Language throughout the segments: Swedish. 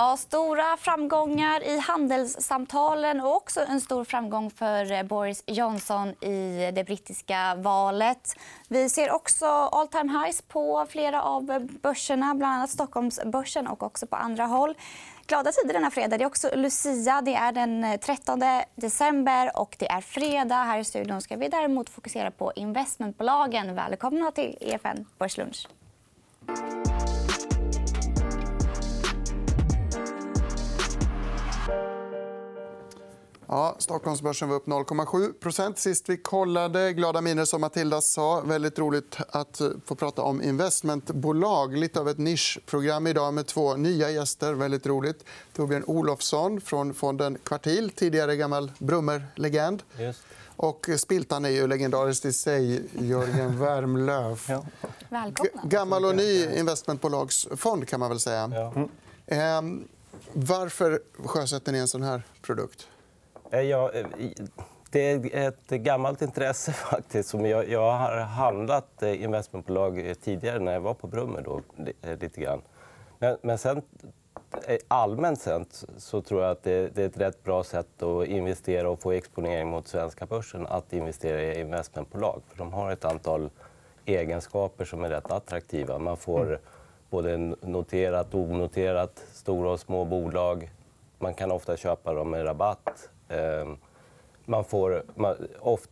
Ja, stora framgångar i handelssamtalen och också en stor framgång för eh, Boris Johnson i det brittiska valet. Vi ser också all time highs på flera av börserna, bland annat Stockholmsbörsen och också på andra håll. Glada tider denna fredag. Det är också Lucia. Det är den eh, 13 december och det är fredag. Här i studion ska vi däremot fokusera på investmentbolagen. Välkomna till EFN Börslunch. Ja, Stockholmsbörsen var upp 0,7% sist vi kollade. Glada miner, som Matilda sa. Väldigt roligt att få prata om investmentbolag. Lite av ett nischprogram idag med två nya gäster. Väldigt roligt. Torbjörn Olofsson från fonden Kvartil, tidigare gammal Brummer-legend. Och Spiltan är ju legendariskt i sig, Jörgen Wärmlöf. Ja. Välkomna. Gammal och ny investmentbolagsfond, kan man väl säga. Ja. Mm. Varför sjösätter ni en sån här produkt? Eh, ja, eh, det är ett gammalt intresse. faktiskt. Jag har handlat eh, investmentbolag tidigare när jag var på Brummer. Då, lite grann. Men sen, allmänt sett så tror jag att det är ett rätt bra sätt att investera och få exponering mot svenska börsen att investera i investmentbolag. För de har ett antal egenskaper som är rätt attraktiva. Man får mm. både noterat och onoterat, stora och små bolag. Man kan ofta köpa dem med rabatt. Ehm, man får, man, oft,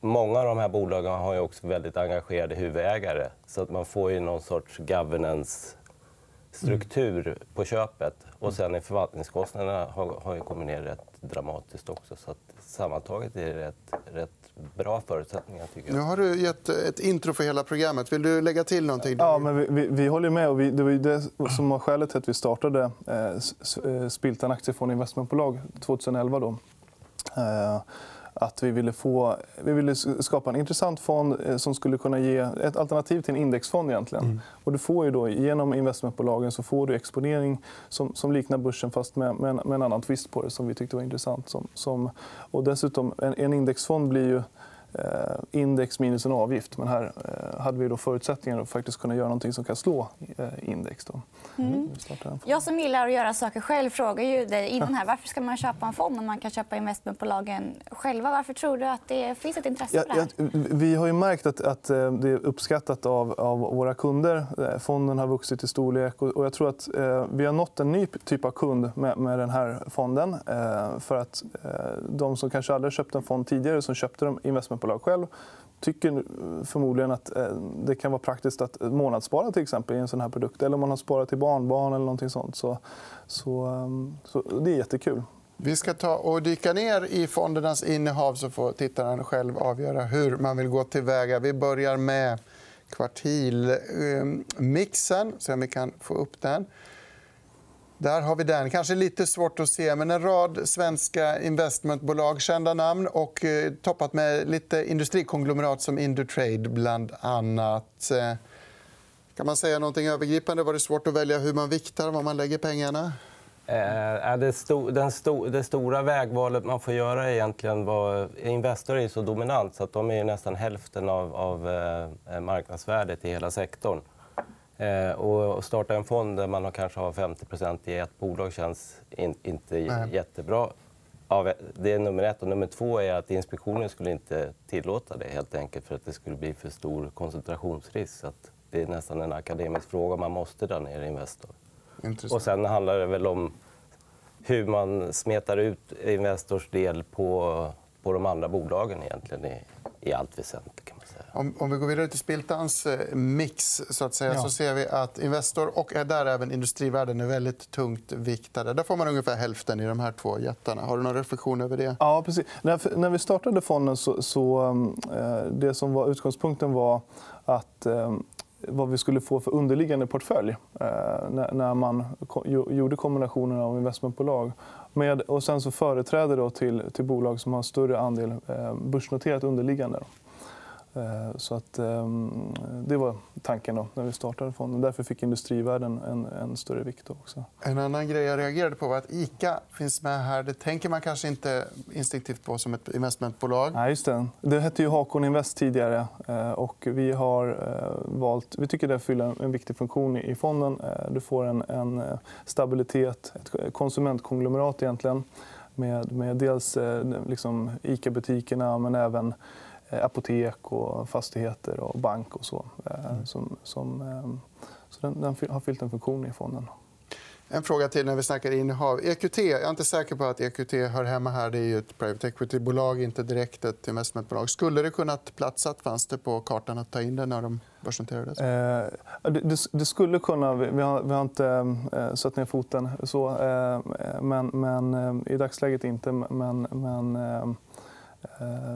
många av de här bolagen har ju också väldigt engagerade huvudägare. Så att man får ju någon sorts governance-struktur på köpet. Och sen är förvaltningskostnaderna har, har ju kommit ner rätt dramatiskt också. Så att sammantaget är det rätt, rätt bra förutsättningar. Tycker jag. Nu har du gett ett intro för hela programmet. Vill du lägga till någonting? Ja, men vi, vi, vi håller med. Och vi, det var det som var skälet till att vi startade eh, eh Spiltan Aktiefond Investmentbolag 2011. Då. Eh, att vi ville, få, vi ville skapa en intressant fond eh, som skulle kunna ge ett alternativ till en indexfond. Egentligen. Mm. Och du får ju då, genom investmentbolagen så får du exponering som, som liknar börsen fast med, med, med en annan twist på det som vi tyckte var intressant. Som, som, och dessutom, en, en indexfond blir ju index minus en avgift. Men här eh, hade vi då förutsättningar att faktiskt kunna göra något som kan slå eh, index. Då. Mm. Jag som gillar att göra saker själv frågar ju dig innan här, varför ska man köpa en fond om man kan köpa investmentbolagen själva. Varför tror du att det finns ett intresse för det här? Ja, vi har ju märkt att, att det är uppskattat av, av, våra kunder. Fonden har vuxit i storlek. Och jag tror att eh, vi har nått en ny typ av kund med, med den här fonden. Eh, för att eh, De som kanske aldrig köpt en fond tidigare som köpte investment fastighetsbolag själv tycker förmodligen att eh, det kan vara praktiskt att månadsspara till exempel, i en sån här produkt. Eller om man har sparat till barnbarn eller någonting sånt. Så, så, ehm, så det är jättekul. Vi ska ta och dyka ner i fondernas innehav så får tittaren själv avgöra hur man vill gå tillväga. Vi börjar med kvartilmixen. Se om vi kan få upp den. Där har vi den. Kanske lite svårt att se, men en rad svenska investmentbolag, kända namn och eh, toppat med lite industrikonglomerat som Indutrade, bland annat. Eh, kan man säga något övergripande? Var det svårt att välja hur man viktar var man lägger pengarna? Eh, det, sto den sto det stora vägvalet man får göra är egentligen var... Investor är så dominant så att de är nästan hälften av, av eh, marknadsvärdet i hela sektorn. Eh, och starta en fond där man kanske har 50% i ett bolag känns inte jättebra. Det är nummer ett. Och nummer två är att inspektionen skulle inte tillåta det helt enkelt för att det skulle bli för stor koncentrationsrisk. Så det är nästan en akademisk fråga. Man måste dra ner Investor. Och sen handlar det väl om hur man smetar ut Investors del på, på de andra bolagen egentligen i, i allt väsentligt. Om, om vi går vidare till Spiltans eh, mix så, att säga, ja. så ser vi att Investor och där även industrivärden är väldigt tungt viktade. Där får man ungefär hälften i de här två jättarna. Har du någon reflektion över det? Ja, precis. När, när vi startade fonden så, så eh, det som var utgångspunkten var att eh, vad vi skulle få för underliggande portfölj eh, när man gjorde kombinationen av investmentbolag. Med, och sen så företräde då till, till bolag som har större andel eh, börsnoterat underliggande. Eh, så att, ehm, det var tanken då, när vi startade fonden. Därför fick industrivärden en, en större vikt. Också. En annan grej jag reagerade på var att ICA finns med här. Det tänker man kanske inte instinktivt på som ett investmentbolag. Nej, just det. det hette ju Hakon Invest tidigare. Eh, och vi, har eh, valt, vi tycker det fyller en viktig funktion i fonden. Du får en, en stabilitet, ett konsumentkonglomerat egentligen med, med dels liksom ICA-butikerna men även apotek, och fastigheter och bank. och så. Eh, mm. Som, som, ehm, så den, den, har fyllt en funktion i fonden. En fråga till när vi snackar innehav. EQT, jag är inte säker på att EQT hör hemma här. Det är ett private equity-bolag, inte direkt ett investmentbolag. Skulle det kunnat platsa? Fanns det på kartan att ta in det när de börsnoterades? Eh, det, det, skulle kunna. Vi har, vi har inte eh, satt ner foten. så. Eh, men, men eh, I dagsläget inte. Men, men Eh,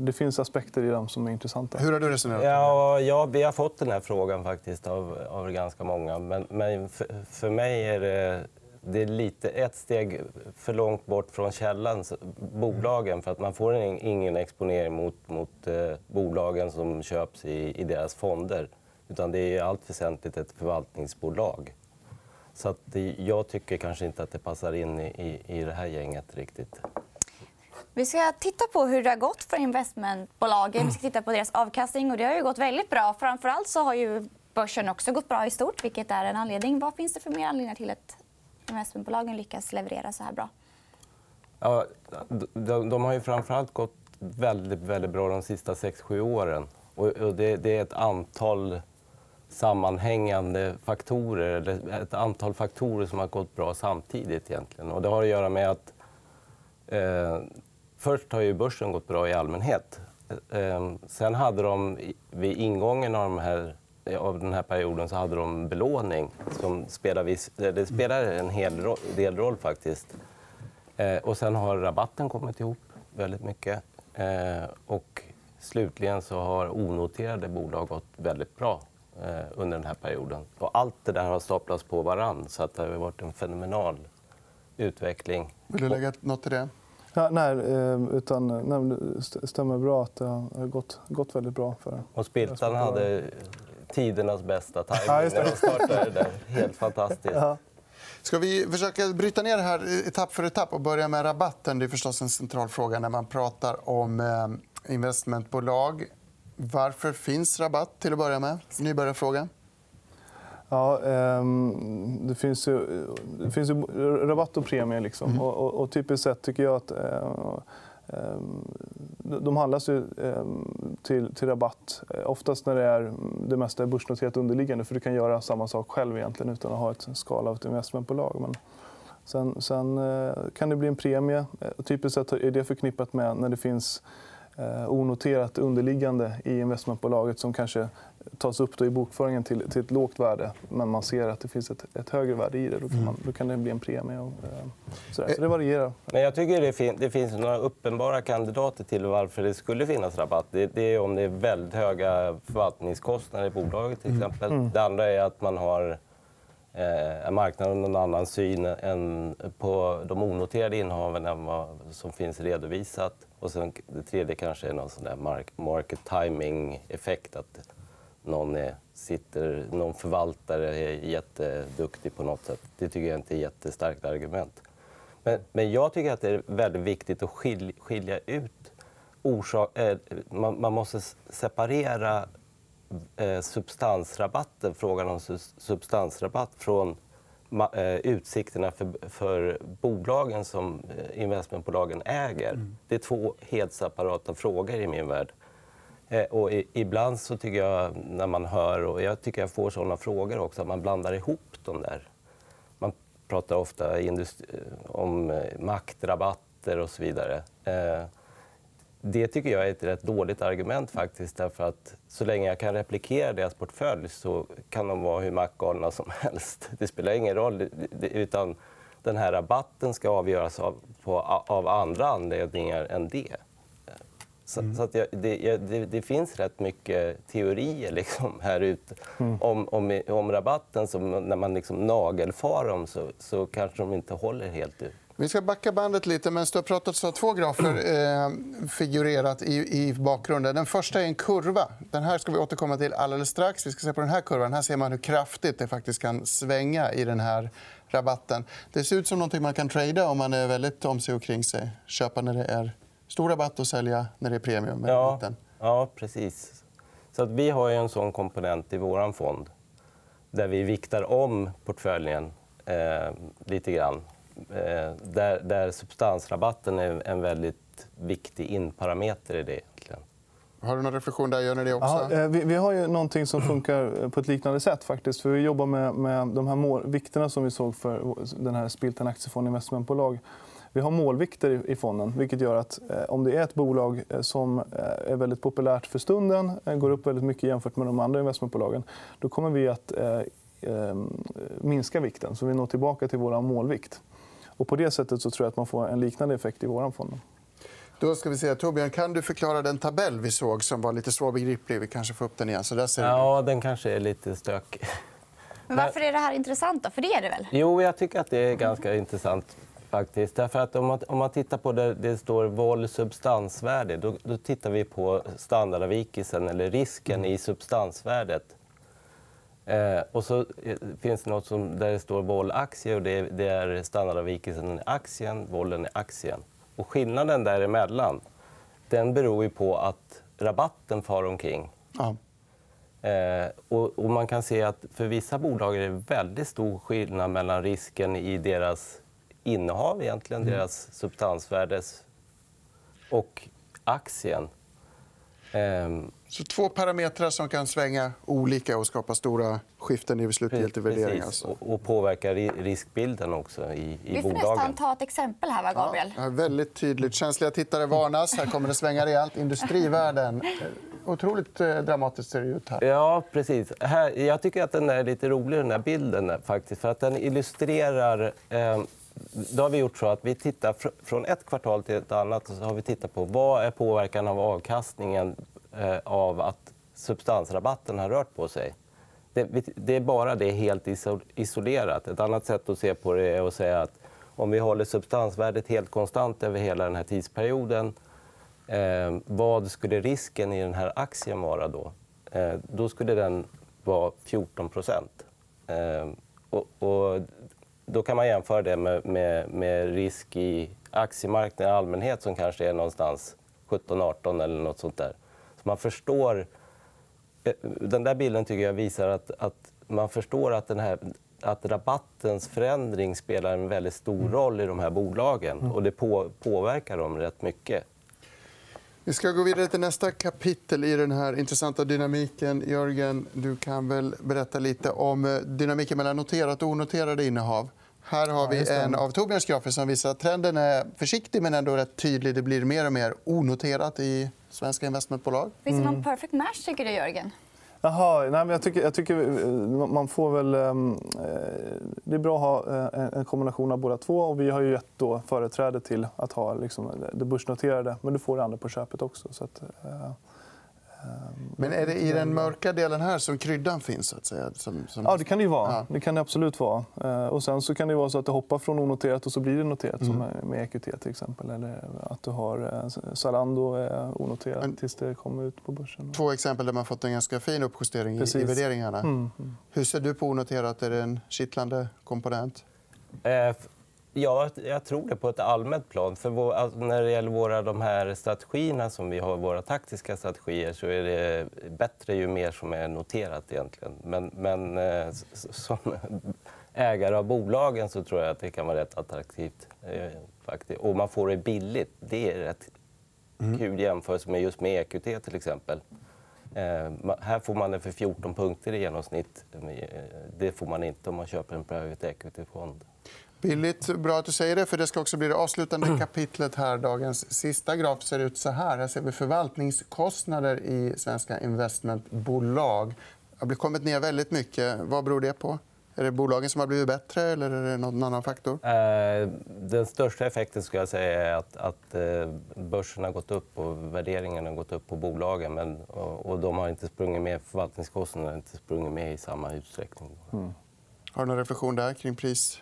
det finns aspekter i dem som är intressanta. Hur har du resonerat? Ja, ja, vi har fått den här frågan faktiskt av, av ganska många. Men, men för, för, mig är det, det är lite ett steg för långt bort från källan, bolagen. För att man får ingen exponering mot, mot eh, bolagen som köps i, i deras fonder. Utan det är i allt väsentligt ett förvaltningsbolag. Så att det, jag tycker kanske inte att det passar in i, i, i det här gänget riktigt. Vi ska titta på hur det har gått för investmentbolagen. Vi ska titta på deras avkastning. Och det har ju gått väldigt bra. Framförallt så har ju börsen också gått bra i stort. vilket är en anledning. Vad finns det för mer anledningar till att investmentbolagen lyckas leverera så här bra? Ja, de, de har ju framförallt gått väldigt, väldigt bra de sista 6-7 åren. Och det, det är ett antal sammanhängande faktorer, eller ett antal faktorer som har gått bra samtidigt. egentligen. Och det har att göra med att eh, Först har ju börsen gått bra i allmänhet. Ehm, sen hade de vid ingången av, de här, av den här perioden så hade de belåning som spelade, eh, det spelar en hel del roll. faktiskt. Eh, och sen har rabatten kommit ihop väldigt mycket. Eh, och slutligen så har onoterade bolag gått väldigt bra under den här perioden. Och allt det där har staplats på varann, så att det har varit en fenomenal utveckling. Vill du lägga nåt till det? Ja, nej, eh, utan, nej, det stämmer bra att det har gått, gått väldigt bra. för Och Spiltan hade tidernas bästa tajming när de startade. Där. Helt fantastiskt. Ja. Ska vi försöka bryta ner det här etapp för etapp och börja med rabatten? Det är förstås en central fråga när man pratar om eh, investmentbolag. Varför finns rabatt till att börja med? Nybörjarfråga. Ja, um, det, finns ju, det finns ju rabatt och premie. Liksom. Mm. Och, och, typiskt sett tycker jag att uh, um, de handlas ju, um, till, till rabatt. Oftast när det, är, det mesta är börsnoterat underliggande. För Du kan göra samma sak själv egentligen utan att ha ett skala av ett investmentbolag. Men sen, sen uh, kan det bli en premie. Typiskt sett är det förknippat med när det finns uh, onoterat underliggande i investmentbolaget som kanske tas upp i bokföringen till, till ett lågt värde men man ser att det finns ett, ett högre värde i det, då kan, man, då kan det bli en premie. Och, eh, sådär. Så det varierar. Men jag tycker det, fin det finns några uppenbara kandidater till varför det skulle finnas rabatt. Det, det är om det är väldigt höga förvaltningskostnader i bolaget. till mm. exempel. Mm. Det andra är att man har Eh, är marknaden en annan syn än på de onoterade innehaven än vad som finns redovisat. Och sen, det tredje kanske är någon sån där market timing-effekt. Att någon, är, sitter, någon förvaltare är jätteduktig på något sätt. Det tycker jag inte är ett jättestarkt argument. Men, men jag tycker att det är väldigt viktigt att skilja, skilja ut orsak... Eh, man, man, måste separera eh, substansrabatten, frågan om substansrabatt från eh, utsikterna för, för bolagen som eh, investmentbolagen äger. Mm. Det är två helt separata frågor i min värld. Och ibland så tycker jag, när man hör, och jag tycker jag får såna frågor också, att man blandar ihop de där. Man pratar ofta om maktrabatter och så vidare. Det tycker jag är ett rätt dåligt argument faktiskt. Därför att så länge jag kan replikera deras portfölj så kan de vara hur maktgalna som helst. Det spelar ingen roll. Utan den här rabatten ska avgöras av, på, av andra anledningar än det. Så, mm. så att jag, det, det, det, finns rätt mycket teorier liksom här ute mm. om, om, om rabatten. Som när man liksom nagelfar dem så, så kanske de inte håller helt ut. Vi ska backa bandet lite. Men du har pratat så har två grafer eh, figurerat i, i bakgrunden. Den första är en kurva. Den här ska vi återkomma till alldeles strax. Vi ska se på den här kurvan. Här ser man hur kraftigt det faktiskt kan svänga i den här rabatten. Det ser ut som något man kan trada om man är väldigt om sig och kring sig. Köpa när det är stor rabatt och sälja när det är premium. Ja, ja precis. Så att vi har en sån komponent i vår fond där vi viktar om portföljen eh, lite grann. Eh, där, där substansrabatten är en väldigt viktig inparameter i det. Egentligen. Har du någon reflektion där? Gör ni det också? Ja, eh, vi, vi, har ju någonting som funkar på ett liknande sätt. faktiskt. För vi jobbar med, med de här mål, vikterna som vi såg för den här Spiltan Aktiefond Investmentbolag. Vi har målvikter i fonden, vilket gör att eh, om det är ett bolag eh, som eh, är väldigt populärt för stunden, går upp väldigt mycket jämfört med de andra investmentbolagen, då kommer vi att minska vikten. Så vi når tillbaka till vår målvikt. Och på det sättet så tror jag att man får en liknande effekt i vår fond. Då ska vi se. Torbjörn, kan du förklara den tabell vi såg som var lite svårbegriplig? Vi kanske får upp den igen. Så där ser ja, den kanske är lite stökig. Men varför är det här intressant? Då? För det är det väl? Jo, jag tycker att det är ganska intressant faktiskt. Därför att om, man, om man tittar på där det står vol substansvärde, då, då tittar vi på standardavvikelsen eller risken i substansvärdet. Eh, och så eh, finns det något som, där det står vol aktie och det, det är standardavvikelsen i aktien, volen i aktien. Och skillnaden däremellan den beror ju på att rabatten far omkring. Ja. Eh, och, och, man kan se att för vissa bolag är det väldigt stor skillnad mellan risken i deras innehav, egentligen, mm. deras substansvärdes och aktien. Ehm. Så två parametrar som kan svänga olika och skapa stora skiften i slutgiltig värdering. Alltså. Och, och påverka riskbilden också i, i Vi får bolagen. nästan ta ett exempel här, va, Gabriel? Ja, väldigt tydligt. Känsliga tittare varnas. Här kommer det svänga rejält. Industrivärden. Otroligt eh, dramatiskt ser det ut här. Ja, precis. Här, jag tycker att den är lite rolig, den här bilden. Faktiskt, för att den illustrerar eh, då har vi gjort så att vi tittar från ett kvartal till ett annat. så har vi tittat på vad är påverkan av avkastningen eh, av att substansrabatten har rört på sig. Det, är bara det helt isolerat. Ett annat sätt att se på det är att säga att om vi håller substansvärdet helt konstant över hela den här tidsperioden eh, vad skulle risken i den här aktien vara då? Eh, då skulle den vara 14% eh, och, då kan man jämföra det med, med, med risk i aktiemarknaden i allmänhet som kanske är någonstans 17-18 eller nåt sånt där. Så man förstår... Eh, den där bilden tycker jag visar att, att man förstår att, den här, att rabattens förändring spelar en väldigt stor mm. roll i de här bolagen. Mm. och Det på, påverkar dem rätt mycket. Vi ska gå vidare till nästa kapitel i den här intressanta dynamiken. Jörgen, du kan väl berätta lite om eh, dynamiken mellan noterat och onoterade innehav. Här har vi en av Torbjörns grafer som visar att trenden är försiktig men ändå rätt tydlig. Det blir mer och mer onoterat i svenska investmentbolag. Finns det någon mm. perfect match, tycker du, Jörgen? Jaha, nej, men jag tycker, jag tycker eh, man får väl... Um, det är bra att ha en kombination av båda två. Och vi har ju gett då företräde till att ha liksom, det börsnoterade. Men du får det andra på köpet också. Så att, uh, men är det i den mörka delen här som kryddan finns? Så att säga? Som, som... Ja, det kan det vara. Ja. Det kan det absolut vara. Eh, och sen så kan det vara så att det hoppar från onoterat och så blir det noterat, mm. som med EQT till exempel. Eller att du har eh, Zalando är onoterat Men... tills det kommer ut på börsen. Två exempel där man fått en ganska fin uppjustering i värderingarna. Mm. Mm. Hur ser du på onoterat? Är det en kittlande komponent? Ja, jag tror det på ett allmänt plan. För vår, alltså när det gäller våra, de här strategierna som vi har, våra taktiska strategier så är det bättre ju mer som är noterat. egentligen. Men, men eh, som ägare av bolagen så tror jag att det kan vara rätt attraktivt. Eh, faktiskt. Och man får det billigt. Det är rätt mm. kul jämförelse med just med EQT till exempel. Eh, här får man det för 14 punkter i genomsnitt. Eh, det får man inte om man köper en private equity-fond. Billigt. Bra att du säger det. för Det ska också bli det avslutande kapitlet. här. Dagens sista graf ser ut så här. Här ser vi förvaltningskostnader i svenska investmentbolag. Det har kommit ner väldigt mycket. Vad beror det på? Är det bolagen som har blivit bättre eller är det någon annan faktor? Eh, den största effekten skulle jag säga är att, att eh, börsen har gått upp och värderingen har gått upp på bolagen. Men, och, och de har inte sprungit med, förvaltningskostnaderna har inte sprungit med i samma utsträckning. Mm. Har du någon reflektion där kring pris?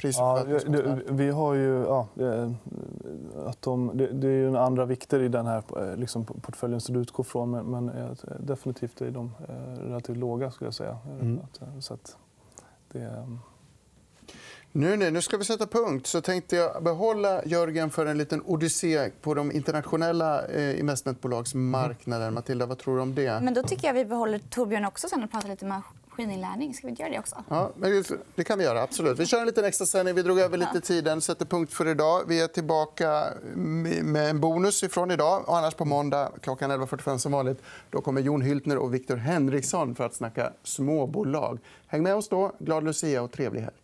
Prisförvaltningskostnad. Ja, vi har ju... Ja, att de, det, det är ju andra vikter i den här liksom, portföljen som du utgår från. Men, men definitivt är de relativt låga, skulle jag säga. Mm. Så att det, nu, nu, nu ska vi sätta punkt. Så tänkte jag behålla Jörgen för en liten odyssé på de internationella eh, investmentbolagsmarknaden. Matilda, vad tror du om det? Men då tycker jag vi behåller Torbjörn också sen och pratar lite maskininlärning. Ska vi inte göra det också? Ja, det kan vi göra. absolut. Vi kör en liten extra sändning. Vi drog över lite tiden. Sätter punkt för idag. Vi är tillbaka med en bonus ifrån idag. Och annars på måndag klockan 11.45 som vanligt. Då kommer Jon Hyltner och Viktor Henriksson för att snacka småbolag. Häng med oss då. Glad Lucia och trevlig helg.